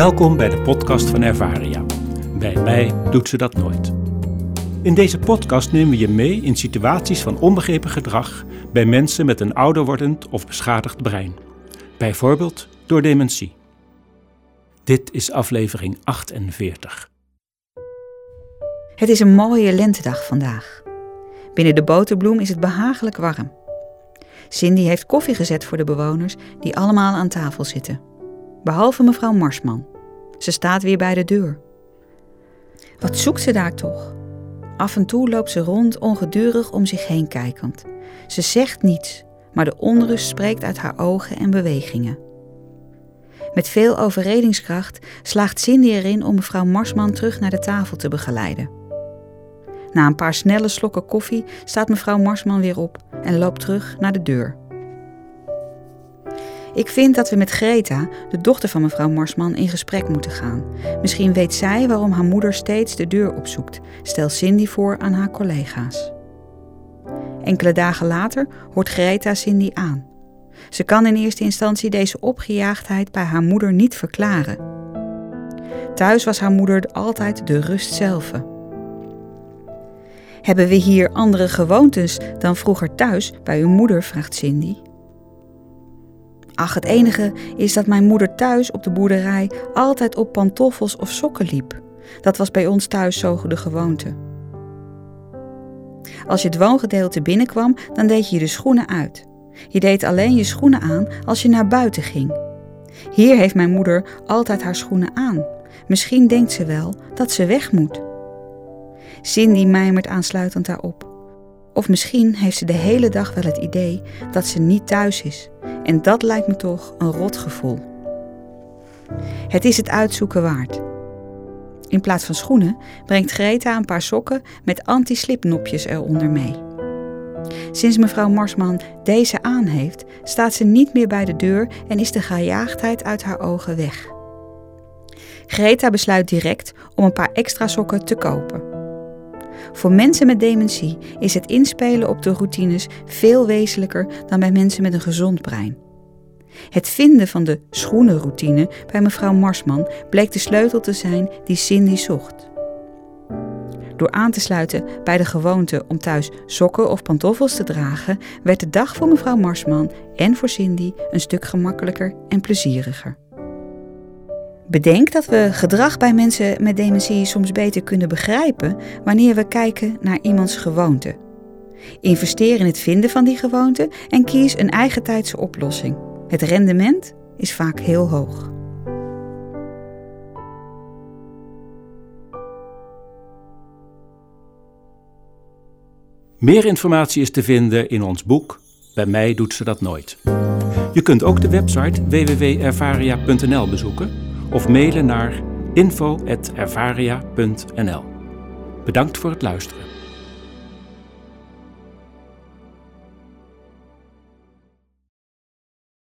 Welkom bij de podcast van Ervaria. Bij mij doet ze dat nooit. In deze podcast nemen we je mee in situaties van onbegrepen gedrag bij mensen met een ouder wordend of beschadigd brein. Bijvoorbeeld door dementie. Dit is aflevering 48. Het is een mooie lentedag vandaag. Binnen de boterbloem is het behagelijk warm. Cindy heeft koffie gezet voor de bewoners die allemaal aan tafel zitten. Behalve mevrouw Marsman. Ze staat weer bij de deur. Wat zoekt ze daar toch? Af en toe loopt ze rond ongedurig om zich heen kijkend. Ze zegt niets, maar de onrust spreekt uit haar ogen en bewegingen. Met veel overredingskracht slaagt Cindy erin om mevrouw Marsman terug naar de tafel te begeleiden. Na een paar snelle slokken koffie staat mevrouw Marsman weer op en loopt terug naar de deur. Ik vind dat we met Greta, de dochter van mevrouw Marsman, in gesprek moeten gaan. Misschien weet zij waarom haar moeder steeds de deur opzoekt, stelt Cindy voor aan haar collega's. Enkele dagen later hoort Greta Cindy aan. Ze kan in eerste instantie deze opgejaagdheid bij haar moeder niet verklaren. Thuis was haar moeder altijd de rust zelf. Hebben we hier andere gewoontes dan vroeger thuis bij uw moeder? vraagt Cindy. Ach, het enige is dat mijn moeder thuis op de boerderij altijd op pantoffels of sokken liep. Dat was bij ons thuis zo de gewoonte. Als je het woongedeelte binnenkwam, dan deed je de schoenen uit. Je deed alleen je schoenen aan als je naar buiten ging. Hier heeft mijn moeder altijd haar schoenen aan. Misschien denkt ze wel dat ze weg moet. Cindy mijmert aansluitend daarop. Of misschien heeft ze de hele dag wel het idee dat ze niet thuis is. En dat lijkt me toch een rot gevoel. Het is het uitzoeken waard. In plaats van schoenen brengt Greta een paar sokken met anti-slipnopjes eronder mee. Sinds mevrouw Marsman deze aan heeft, staat ze niet meer bij de deur en is de gejaagdheid uit haar ogen weg. Greta besluit direct om een paar extra sokken te kopen. Voor mensen met dementie is het inspelen op de routines veel wezenlijker dan bij mensen met een gezond brein. Het vinden van de schoenenroutine bij mevrouw Marsman bleek de sleutel te zijn die Cindy zocht. Door aan te sluiten bij de gewoonte om thuis sokken of pantoffels te dragen, werd de dag voor mevrouw Marsman en voor Cindy een stuk gemakkelijker en plezieriger. Bedenk dat we gedrag bij mensen met dementie soms beter kunnen begrijpen wanneer we kijken naar iemands gewoonte. Investeer in het vinden van die gewoonte en kies een eigentijdse oplossing. Het rendement is vaak heel hoog. Meer informatie is te vinden in ons boek Bij mij doet ze dat nooit. Je kunt ook de website www.ervaria.nl bezoeken of mailen naar info.ervaria.nl. Bedankt voor het luisteren.